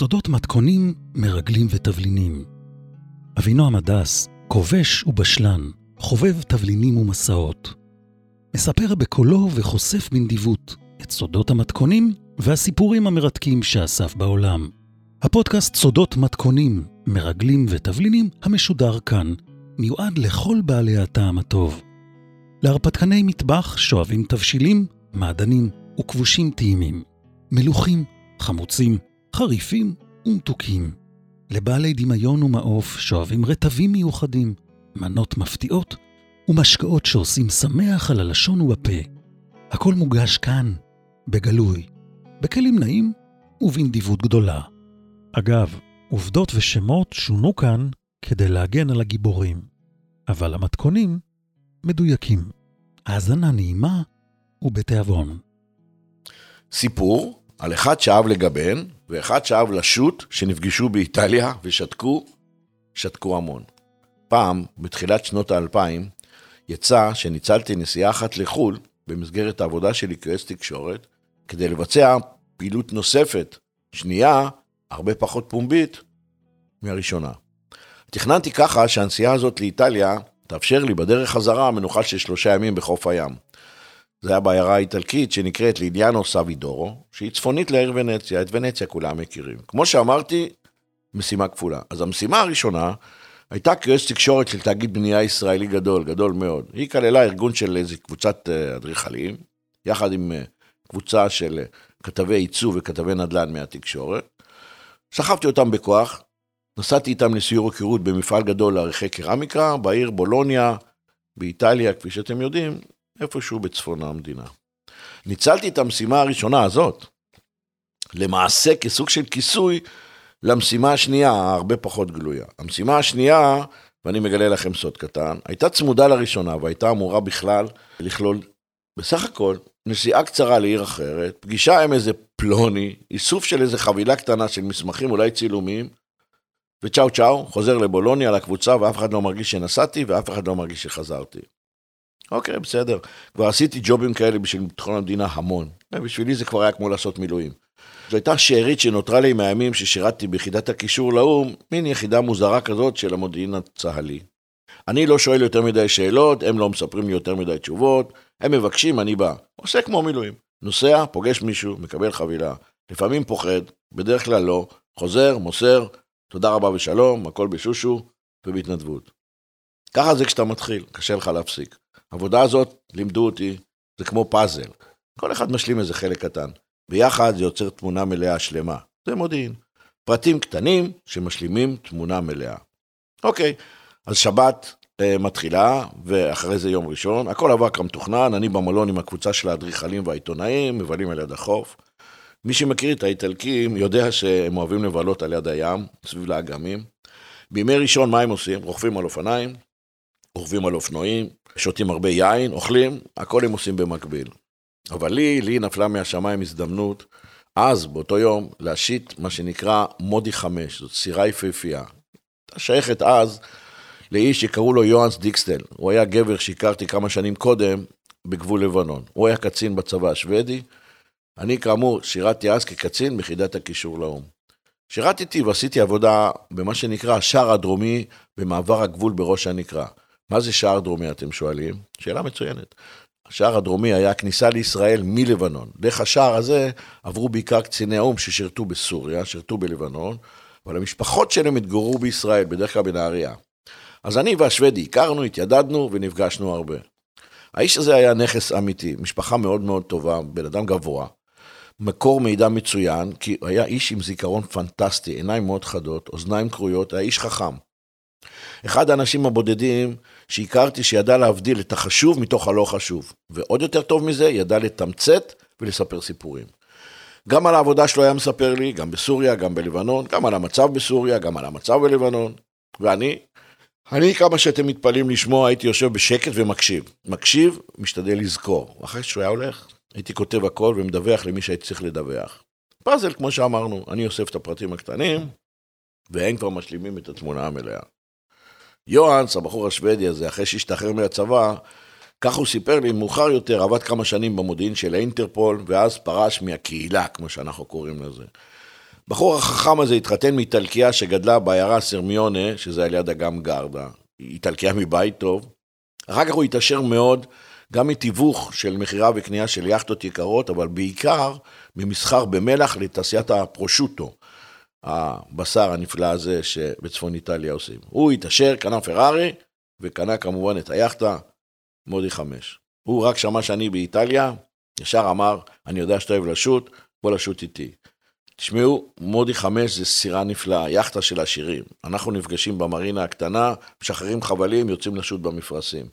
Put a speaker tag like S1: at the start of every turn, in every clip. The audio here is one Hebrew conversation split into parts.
S1: סודות מתכונים, מרגלים ותבלינים. אבינועם הדס, כובש ובשלן, חובב תבלינים ומסעות. מספר בקולו וחושף בנדיבות את סודות המתכונים והסיפורים המרתקים שאסף בעולם. הפודקאסט סודות מתכונים, מרגלים ותבלינים המשודר כאן, מיועד לכל בעלי הטעם הטוב. להרפתקני מטבח שואבים תבשילים, מעדנים וכבושים טעימים. מלוכים, חמוצים, חריפים ומתוקים. לבעלי דמיון ומעוף שואבים רטבים מיוחדים, מנות מפתיעות ומשקאות שעושים שמח על הלשון ובפה. הכל מוגש כאן, בגלוי, בכלים נעים ובנדיבות גדולה. אגב, עובדות ושמות שונו כאן כדי להגן על הגיבורים, אבל המתכונים מדויקים. האזנה נעימה ובתיאבון.
S2: סיפור על אחד שאהב לגבן ואחד שאהב לשוט שנפגשו באיטליה ושתקו, שתקו המון. פעם, בתחילת שנות האלפיים, יצא שניצלתי נסיעה אחת לחו"ל במסגרת העבודה שלי כיועץ תקשורת, כדי לבצע פעילות נוספת, שנייה, הרבה פחות פומבית, מהראשונה. תכננתי ככה שהנסיעה הזאת לאיטליה תאפשר לי בדרך חזרה מנוחה של שלושה ימים בחוף הים. זה היה בעיירה האיטלקית שנקראת לידיאנו סבידורו, שהיא צפונית לעיר ונציה, את ונציה כולם מכירים. כמו שאמרתי, משימה כפולה. אז המשימה הראשונה הייתה כיועץ תקשורת של תאגיד בנייה ישראלי גדול, גדול מאוד. היא כללה ארגון של איזו קבוצת אה, אדריכלים, יחד עם אה, קבוצה של אה, כתבי עיצוב וכתבי נדל"ן מהתקשורת. סחבתי אותם בכוח, נסעתי איתם לסיור היכרות במפעל גדול לערכי קרמיקה, בעיר בולוניה, באיטליה, כפי שאתם יודעים, איפשהו בצפון המדינה. ניצלתי את המשימה הראשונה הזאת, למעשה כסוג של כיסוי למשימה השנייה, הרבה פחות גלויה. המשימה השנייה, ואני מגלה לכם סוד קטן, הייתה צמודה לראשונה והייתה אמורה בכלל לכלול, בסך הכל, נסיעה קצרה לעיר אחרת, פגישה עם איזה פלוני, איסוף של איזה חבילה קטנה של מסמכים, אולי צילומים, וצ'או צ'או, חוזר לבולוניה, לקבוצה, ואף אחד לא מרגיש שנסעתי, ואף אחד לא מרגיש שחזרתי. אוקיי, בסדר. כבר עשיתי ג'ובים כאלה בשביל ביטחון המדינה המון. בשבילי זה כבר היה כמו לעשות מילואים. זו הייתה שארית שנותרה לי מהימים ששירתתי ביחידת הקישור לאו"ם, מין יחידה מוזרה כזאת של המודיעין הצה"לי. אני לא שואל יותר מדי שאלות, הם לא מספרים לי יותר מדי תשובות, הם מבקשים, אני בא. עושה כמו מילואים. נוסע, פוגש מישהו, מקבל חבילה. לפעמים פוחד, בדרך כלל לא, חוזר, מוסר, תודה רבה ושלום, הכל בשושו ובהתנדבות. ככה זה כשאתה מתחיל, קשה לך להפסיק. העבודה הזאת, לימדו אותי, זה כמו פאזל. כל אחד משלים איזה חלק קטן. ביחד זה יוצר תמונה מלאה שלמה. זה מודיעין. פרטים קטנים שמשלימים תמונה מלאה. אוקיי, אז שבת אה, מתחילה, ואחרי זה יום ראשון. הכל עבר כמתוכנן, אני במלון עם הקבוצה של האדריכלים והעיתונאים, מבלים על יד החוף. מי שמכיר את האיטלקים יודע שהם אוהבים לבלות על יד הים, סביב לאגמים. בימי ראשון מה הם עושים? רוכבים על אופניים, רוכבים על אופנועים, שותים הרבה יין, אוכלים, הכל הם עושים במקביל. אבל לי, לי נפלה מהשמיים הזדמנות, אז, באותו יום, להשית מה שנקרא מודי חמש, זאת סירה יפהפייה. שייכת אז לאיש שקראו לו יוהאנס דיקסטל. הוא היה גבר שהכרתי כמה שנים קודם בגבול לבנון. הוא היה קצין בצבא השוודי. אני, כאמור, שירתתי אז כקצין ביחידת הקישור לאו"ם. שירתתי ועשיתי עבודה במה שנקרא השער הדרומי במעבר הגבול בראש הנקרה. מה זה שער דרומי, אתם שואלים? שאלה מצוינת. השער הדרומי היה הכניסה לישראל מלבנון. דרך השער הזה עברו בעיקר קציני האו"ם ששירתו בסוריה, שירתו בלבנון, אבל המשפחות שלהם התגוררו בישראל, בדרך כלל בנהריה. אז אני והשוודי הכרנו, התיידדנו ונפגשנו הרבה. האיש הזה היה נכס אמיתי, משפחה מאוד מאוד טובה, בן אדם גבוה, מקור מידע מצוין, כי הוא היה איש עם זיכרון פנטסטי, עיניים מאוד חדות, אוזניים כרויות, היה איש חכם. אחד האנשים הבודדים שהכרתי שידע להבדיל את החשוב מתוך הלא חשוב, ועוד יותר טוב מזה, ידע לתמצת ולספר סיפורים. גם על העבודה שלו היה מספר לי, גם בסוריה, גם בלבנון, גם על המצב בסוריה, גם על המצב בלבנון, ואני, אני, כמה שאתם מתפלאים לשמוע, הייתי יושב בשקט ומקשיב. מקשיב, משתדל לזכור. אחרי שהוא היה הולך, הייתי כותב הכל ומדווח למי שהייתי צריך לדווח. פאזל, כמו שאמרנו, אני אוסף את הפרטים הקטנים, והם כבר משלימים את התמונה המלאה. יוהאנס, הבחור השוודי הזה, אחרי שהשתחרר מהצבא, כך הוא סיפר לי, מאוחר יותר עבד כמה שנים במודיעין של האינטרפול, ואז פרש מהקהילה, כמו שאנחנו קוראים לזה. הבחור החכם הזה התחתן מאיטלקיה שגדלה בעיירה סרמיונה, שזה על יד אגם גרדה. איטלקיה מבית טוב. אחר כך הוא התעשר מאוד, גם מתיווך של מכירה וקנייה של יאכטות יקרות, אבל בעיקר ממסחר במלח לתעשיית הפרושוטו, הבשר הנפלא הזה שבצפון איטליה עושים. הוא התעשר, קנה פרארי, וקנה כמובן את היאכטה מודי חמש. הוא רק שמע שאני באיטליה, ישר אמר, אני יודע שאתה אוהב לשוט, בוא לשוט איתי. תשמעו, מודי חמש זה סירה נפלאה, יאכטה של עשירים. אנחנו נפגשים במרינה הקטנה, משחררים חבלים, יוצאים לשוט במפרשים.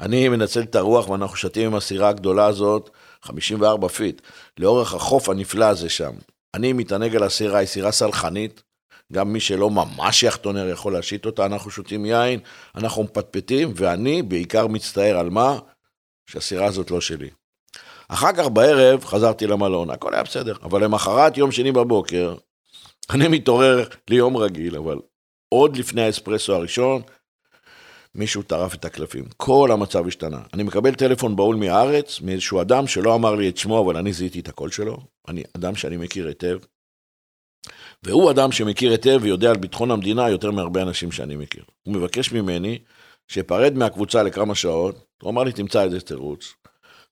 S2: אני מנצל את הרוח ואנחנו שתים עם הסירה הגדולה הזאת, 54 feet, לאורך החוף הנפלא הזה שם. אני מתענג על הסירה, היא סירה סלחנית, גם מי שלא ממש יאכטונר יכול להשיט אותה, אנחנו שותים יין, אנחנו מפטפטים, ואני בעיקר מצטער על מה? שהסירה הזאת לא שלי. אחר כך בערב חזרתי למלון, הכל היה בסדר, אבל למחרת, יום שני בבוקר, אני מתעורר ליום רגיל, אבל עוד לפני האספרסו הראשון, מישהו טרף את הקלפים. כל המצב השתנה. אני מקבל טלפון בהול מהארץ, מאיזשהו אדם שלא אמר לי את שמו, אבל אני זיהיתי את הקול שלו. אני אדם שאני מכיר היטב. והוא אדם שמכיר היטב ויודע על ביטחון המדינה יותר מהרבה אנשים שאני מכיר. הוא מבקש ממני שאפרד מהקבוצה לכמה שעות, הוא אמר לי, תמצא איזה תירוץ,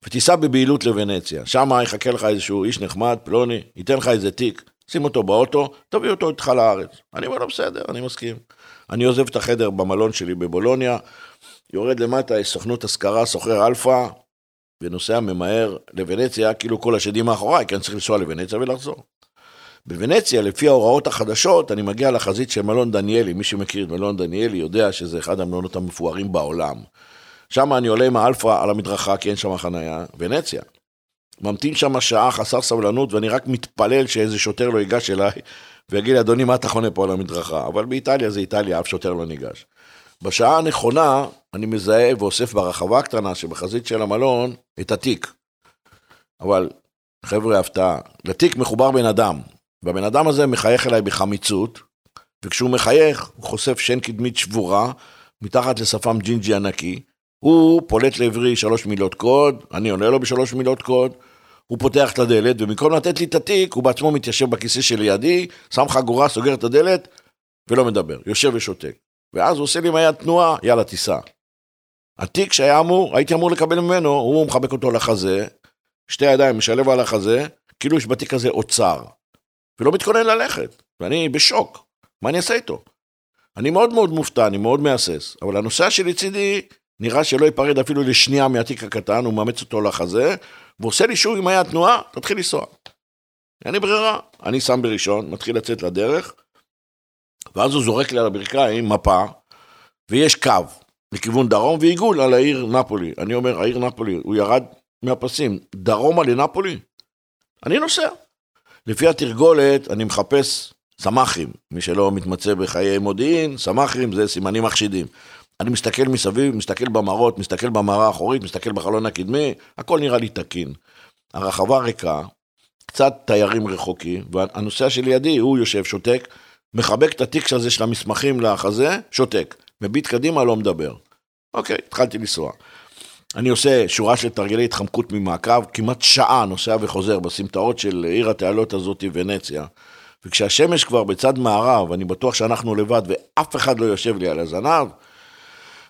S2: ותיסע בבהילות לוונציה. שם יחכה לך איזשהו איש נחמד, פלוני, ייתן לך איזה תיק, שים אותו באוטו, תביא אותו איתך לארץ. אני אומר לו, בסדר, אני מסכים. אני עוזב את החדר במלון שלי בבולוניה, יורד למטה, יש סוכנות השכרה, שוכר אלפא, ונוסע ממהר לוונציה, כאילו כל השדים מאחוריי, כי אני צריך לנסוע לוונציה ולחזור. בוונציה, לפי ההוראות החדשות, אני מגיע לחזית של מלון דניאלי. מי שמכיר את מלון דניאלי יודע שזה אחד המלונות המפוארים בעולם. שם אני עולה עם האלפא על המדרכה, כי אין שם חנייה, ונציה. ממתין שם שעה חסר סבלנות, ואני רק מתפלל שאיזה שוטר לא ייגש אליי ויגיד לי, אדוני, מה אתה חונה פה על המדרכה? אבל באיטליה זה איטליה, אף שוטר לא ניגש. בשעה הנכונה, אני מזהה ואוסף ברחבה הקטנה שבחזית של המלון את התיק. אבל, חבר'ה, הפתעה, לתיק מחובר בן אדם, והבן אדם הזה מחייך אליי בחמיצות, וכשהוא מחייך, הוא חושף שן קדמית שבורה, מתחת לשפם ג'ינג'י ענקי, הוא פולט לעברי שלוש מילות קוד, אני עונה לו בשלוש מילות קוד, הוא פותח את הדלת, ובמקום לתת לי את התיק, הוא בעצמו מתיישב בכיסא שלידי, שם חגורה, סוגר את הדלת, ולא מדבר, יושב ושותק. ואז הוא עושה לי עם היד תנועה, יאללה, תיסע. התיק שהיה אמור, הייתי אמור לקבל ממנו, הוא מחבק אותו לחזה, שתי ידיים משלב על החזה, כאילו יש בתיק הזה אוצר. ולא מתכונן ללכת, ואני בשוק, מה אני אעשה איתו? אני מאוד מאוד מופתע, אני מאוד מהסס, אבל הנוסע שלצידי נראה שלא ייפרד אפילו לשנייה מהתיק הקטן, הוא מאמץ אותו לחזה, ועושה לי שוב עם היד תנועה, תתחיל לנסוע. אין לי ברירה, אני שם בראשון, מתחיל לצאת לדרך, ואז הוא זורק לי על הברכיים מפה, ויש קו לכיוון דרום ועיגול על העיר נפולי. אני אומר, העיר נפולי, הוא ירד מהפסים, דרומה לנפולי? אני נוסע. לפי התרגולת, אני מחפש סמ"כים. מי שלא מתמצא בחיי מודיעין, סמ"כים זה סימנים מחשידים. אני מסתכל מסביב, מסתכל במראות, מסתכל במראה האחורית, מסתכל בחלון הקדמי, הכל נראה לי תקין. הרחבה ריקה, קצת תיירים רחוקים, והנוסע שלידי, הוא יושב, שותק, מחבק את התיק הזה של המסמכים לחזה, שותק. מביט קדימה, לא מדבר. אוקיי, התחלתי לנסוע. אני עושה שורה של תרגילי התחמקות ממעקב, כמעט שעה נוסע וחוזר בסמטאות של עיר התעלות הזאת, ונציה. וכשהשמש כבר בצד מערב, אני בטוח שאנחנו לבד ואף אחד לא יושב לי על הזנב,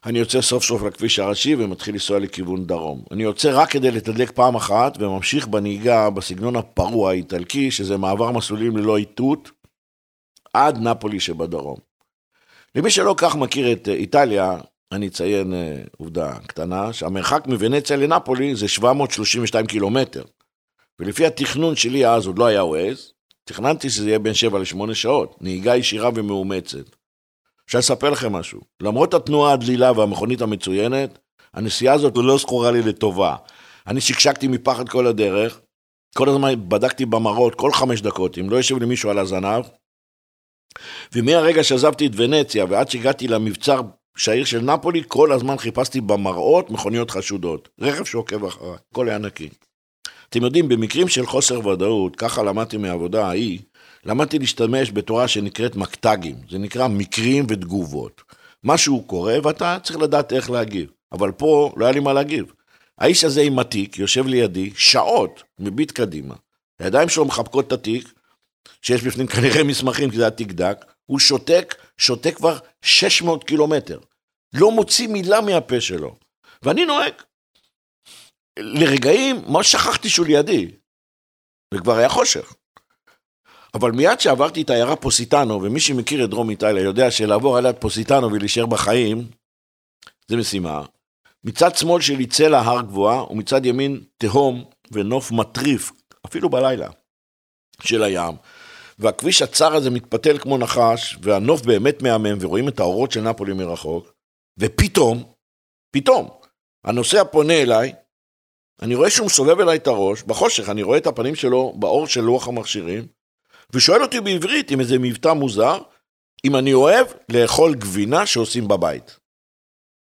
S2: אני יוצא סוף סוף לכביש הראשי ומתחיל לנסוע לכיוון דרום. אני יוצא רק כדי לתדלק פעם אחת וממשיך בנהיגה בסגנון הפרוע האיטלקי, שזה מעבר מסלולים ללא איתות, עד נפולי שבדרום. למי שלא כך מכיר את איטליה, אני אציין אה, עובדה קטנה, שהמרחק מוונציה לנפולי זה 732 קילומטר. ולפי התכנון שלי אז, עוד לא היה ווייז, תכננתי שזה יהיה בין 7 ל-8 שעות, נהיגה ישירה ומאומצת. אפשר לספר לכם משהו. למרות התנועה הדלילה והמכונית המצוינת, הנסיעה הזאת לא זכורה לי לטובה. אני שקשקתי מפחד כל הדרך, כל הזמן בדקתי במראות כל חמש דקות, אם לא יושב לי מישהו על הזנב. ומהרגע שעזבתי את ונציה ועד שהגעתי למבצר שהעיר של נפולי, כל הזמן חיפשתי במראות מכוניות חשודות. רכב שעוקב אחריי, הכל היה נקי. אתם יודעים, במקרים של חוסר ודאות, ככה למדתי מהעבודה ההיא, למדתי להשתמש בתורה שנקראת מקטגים, זה נקרא מקרים ותגובות. משהו קורה ואתה צריך לדעת איך להגיב, אבל פה לא היה לי מה להגיב. האיש הזה עם התיק יושב לידי שעות, מביט קדימה. הידיים שלו מחבקות את התיק, שיש בפנים כנראה מסמכים, כי זה היה תיק דק, הוא שותק, שותק כבר 600 קילומטר. לא מוציא מילה מהפה שלו. ואני נוהג. לרגעים, מה שכחתי שהוא לידי? וכבר היה חושך. אבל מיד שעברתי את העיירה פוסיטנו, ומי שמכיר את דרום איטליה יודע שלעבור על יד פוסיטנו ולהישאר בחיים, זה משימה. מצד שמאל שלי צלע הר גבוהה, ומצד ימין תהום ונוף מטריף, אפילו בלילה, של הים. והכביש הצר הזה מתפתל כמו נחש, והנוף באמת מהמם, ורואים את האורות של נפולי מרחוק, ופתאום, פתאום, הנוסע פונה אליי, אני רואה שהוא מסובב אליי את הראש, בחושך, אני רואה את הפנים שלו באור של לוח המכשירים, ושואל אותי בעברית עם איזה מבטא מוזר, אם אני אוהב לאכול גבינה שעושים בבית.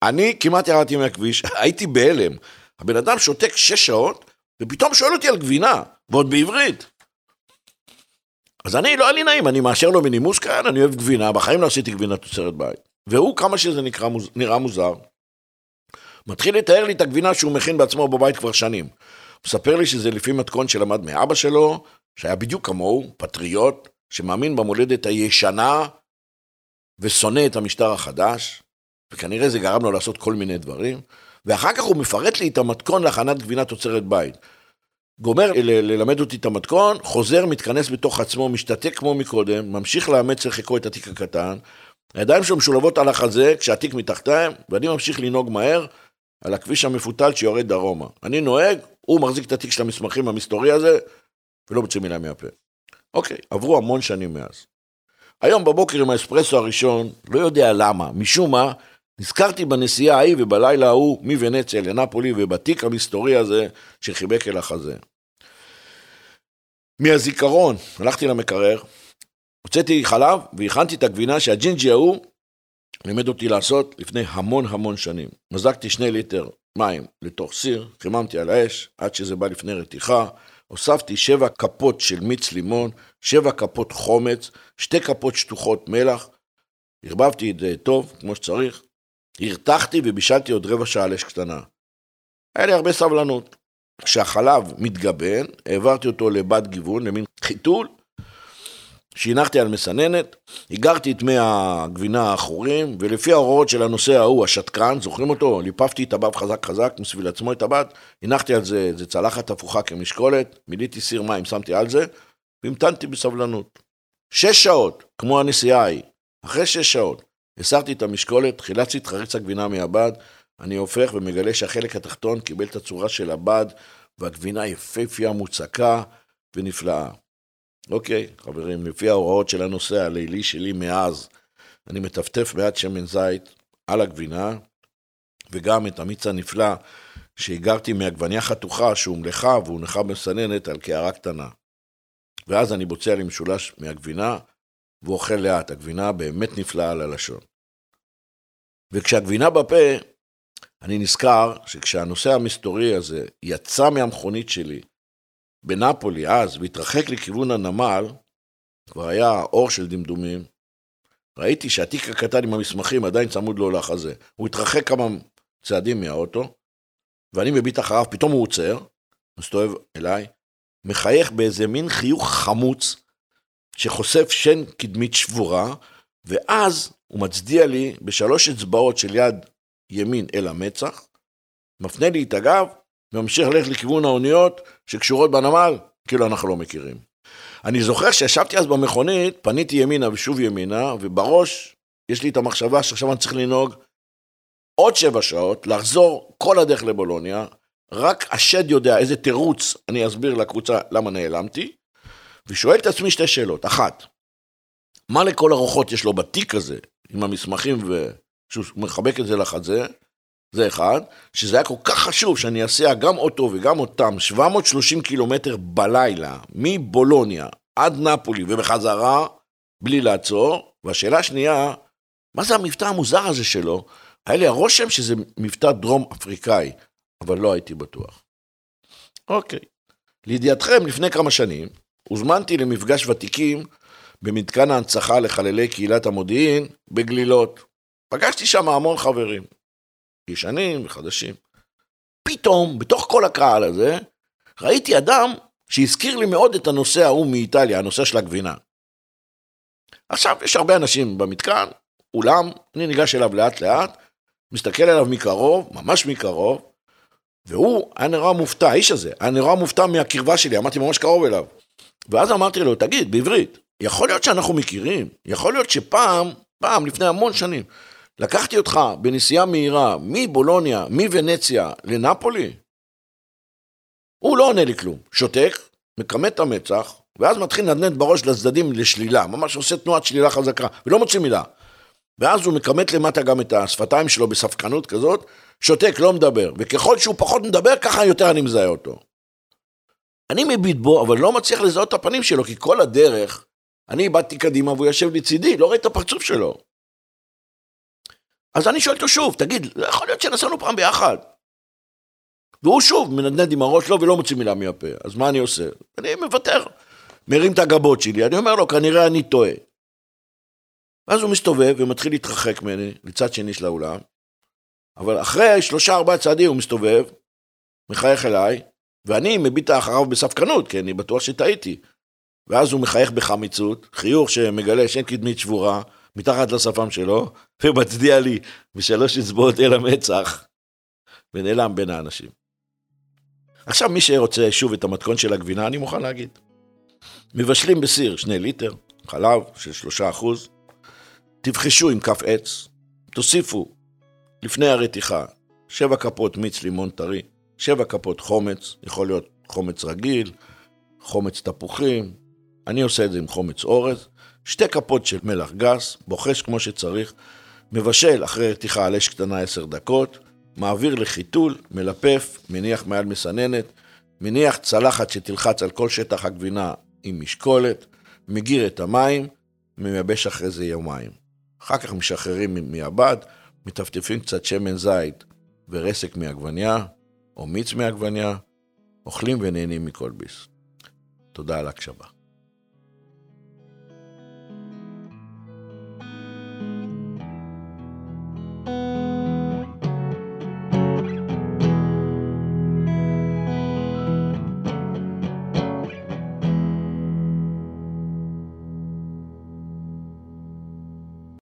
S2: אני כמעט ירדתי מהכביש, הייתי בהלם. הבן אדם שותק שש שעות, ופתאום שואל אותי על גבינה, ועוד בעברית. אז אני, לא היה לי נעים, אני מאשר לו מנימוס כאן, אני אוהב גבינה, בחיים לא עשיתי גבינה תוצרת בית. והוא, כמה שזה נקרא, נראה מוזר, מתחיל לתאר לי את הגבינה שהוא מכין בעצמו בבית כבר שנים. מספר לי שזה לפי מתכון שלמד מאבא שלו, שהיה בדיוק כמוהו, פטריוט, שמאמין במולדת הישנה ושונא את המשטר החדש, וכנראה זה גרם לו לעשות כל מיני דברים, ואחר כך הוא מפרט לי את המתכון להכנת גבינה תוצרת בית. גומר ללמד אותי את המתכון, חוזר, מתכנס בתוך עצמו, משתתק כמו מקודם, ממשיך לאמץ לחיקו את התיק הקטן, הידיים שלו משולבות על החזה כשהתיק מתחתיהם, ואני ממשיך לנהוג מהר על הכביש המפותל שיורד דרומה. אני נוהג, הוא מחזיק את התיק של המסמכים המסתורי הזה, ולא מוציא מילה מהפה. אוקיי, עברו המון שנים מאז. היום בבוקר עם האספרסו הראשון, לא יודע למה, משום מה, נזכרתי בנסיעה ההיא ובלילה ההוא מוונציה לנפולי ובתיק המסתורי הזה שחיבק אל החזה. מהזיכרון, הלכתי למקרר, הוצאתי חלב והכנתי את הגבינה שהג'ינג'י ההוא לימד אותי לעשות לפני המון המון שנים. מזגתי שני ליטר מים לתוך סיר, חיממתי על האש עד שזה בא לפני רתיחה, הוספתי שבע כפות של מיץ לימון, שבע כפות חומץ, שתי כפות שטוחות מלח, ערבבתי את זה טוב, כמו שצריך, הרתחתי ובישלתי עוד רבע שעה על אש קטנה. היה לי הרבה סבלנות. כשהחלב מתגבן, העברתי אותו לבד גיוון, למין חיתול, שהנחתי על מסננת, הגרתי את מי הגבינה האחורים, ולפי ההוראות של הנושא ההוא, השתקן, זוכרים אותו? ליפפתי את הבב חזק חזק מסביב עצמו את הבד, הנחתי על זה, איזה צלחת הפוכה כמשקולת, מילאתי סיר מים, שמתי על זה, והמתנתי בסבלנות. שש שעות, כמו הנסיעה ההיא, אחרי שש שעות, הסרתי את המשקולת, חילצתי את חריץ הגבינה מהבד, אני הופך ומגלה שהחלק התחתון קיבל את הצורה של הבד, והגבינה יפהפייה, מוצקה ונפלאה. אוקיי, חברים, לפי ההוראות של הנושא הלילי שלי מאז, אני מטפטף מעט שמן זית על הגבינה, וגם את המיץ הנפלא שהיגרתי מעגבניה חתוכה שהומלכה והונחה במסננת על קערה קטנה. ואז אני בוצע לי משולש מהגבינה, ואוכל לאט. הגבינה באמת נפלאה על הלשון. וכשהגבינה בפה, אני נזכר שכשהנושא המסתורי הזה יצא מהמכונית שלי בנפולי אז והתרחק לכיוון הנמל, כבר היה אור של דמדומים, ראיתי שהתיק הקטן עם המסמכים עדיין צמוד לו לחזה. הוא התרחק כמה צעדים מהאוטו, ואני מביט אחריו, פתאום הוא עוצר, מסתובב אליי, מחייך באיזה מין חיוך חמוץ, שחושף שן קדמית שבורה, ואז הוא מצדיע לי בשלוש אצבעות של יד ימין אל המצח, מפנה לי את הגב, וממשיך ללכת לכיוון האוניות שקשורות בנמל, כאילו אנחנו לא מכירים. אני זוכר שישבתי אז במכונית, פניתי ימינה ושוב ימינה, ובראש יש לי את המחשבה שעכשיו אני צריך לנהוג עוד שבע שעות, לחזור כל הדרך לבולוניה, רק השד יודע איזה תירוץ אני אסביר לקבוצה למה נעלמתי, ושואל את עצמי שתי שאלות. אחת, מה לכל הרוחות יש לו בתיק הזה, עם המסמכים, ושהוא מחבק את זה לחזה? זה אחד, שזה היה כל כך חשוב שאני אסיע גם אותו וגם אותם 730 קילומטר בלילה, מבולוניה עד נפולי ובחזרה, בלי לעצור. והשאלה השנייה, מה זה המבטא המוזר הזה שלו? היה לי הרושם שזה מבטא דרום אפריקאי, אבל לא הייתי בטוח. אוקיי. לידיעתכם, לפני כמה שנים, הוזמנתי למפגש ותיקים במתקן ההנצחה לחללי קהילת המודיעין בגלילות. פגשתי שם המון חברים, ישנים וחדשים. פתאום, בתוך כל הקהל הזה, ראיתי אדם שהזכיר לי מאוד את הנושא ההוא מאיטליה, הנושא של הגבינה. עכשיו, יש הרבה אנשים במתקן, אולם, אני ניגש אליו לאט לאט, מסתכל עליו מקרוב, ממש מקרוב, והוא היה נראה מופתע, האיש הזה, היה נראה מופתע מהקרבה שלי, עמדתי ממש קרוב אליו. ואז אמרתי לו, תגיד, בעברית, יכול להיות שאנחנו מכירים, יכול להיות שפעם, פעם, לפני המון שנים, לקחתי אותך בנסיעה מהירה מבולוניה, מוונציה לנפולי? הוא לא עונה לי כלום, שותק, מכמת את המצח, ואז מתחיל לנדנד בראש לצדדים לשלילה, ממש עושה תנועת שלילה חזקה, ולא מוציא מילה. ואז הוא מכמת למטה גם את השפתיים שלו בספקנות כזאת, שותק, לא מדבר. וככל שהוא פחות מדבר, ככה יותר אני מזהה אותו. אני מביט בו, אבל לא מצליח לזהות את הפנים שלו, כי כל הדרך, אני איבדתי קדימה והוא יושב לצידי, לא ראיתי את הפרצוף שלו. אז אני שואל אותו שוב, תגיד, לא יכול להיות שנסענו פעם ביחד. והוא שוב מנדנד עם הראש שלו ולא מוציא מילה מהפה, אז מה אני עושה? אני מוותר. מרים את הגבות שלי, אני אומר לו, כנראה אני טועה. ואז הוא מסתובב ומתחיל להתרחק ממני, לצד שני של האולם, אבל אחרי שלושה ארבעה צעדים הוא מסתובב, מחייך אליי, ואני מביט אחריו בספקנות, כי אני בטוח שטעיתי. ואז הוא מחייך בחמיצות, חיוך שמגלה שאין קדמית שבורה, מתחת לשפם שלו, ומצדיע לי בשלוש אצבעות אל המצח, ונעלם בין האנשים. עכשיו, מי שרוצה שוב את המתכון של הגבינה, אני מוכן להגיד. מבשלים בסיר שני ליטר, חלב של שלושה אחוז, תבחשו עם כף עץ, תוסיפו לפני הרתיחה שבע כפות מיץ לימון טרי, שבע כפות חומץ, יכול להיות חומץ רגיל, חומץ תפוחים, אני עושה את זה עם חומץ אורז, שתי כפות של מלח גס, בוחש כמו שצריך, מבשל אחרי רתיחה על אש קטנה עשר דקות, מעביר לחיתול, מלפף, מניח מעל מסננת, מניח צלחת שתלחץ על כל שטח הגבינה עם משקולת, מגיר את המים, מייבש אחרי זה יומיים. אחר כך משחררים מהבד, מטפטפים קצת שמן זית ורסק מעגבניה, או מיץ מעגבניה, אוכלים ונהנים מכל ביס. תודה על ההקשבה.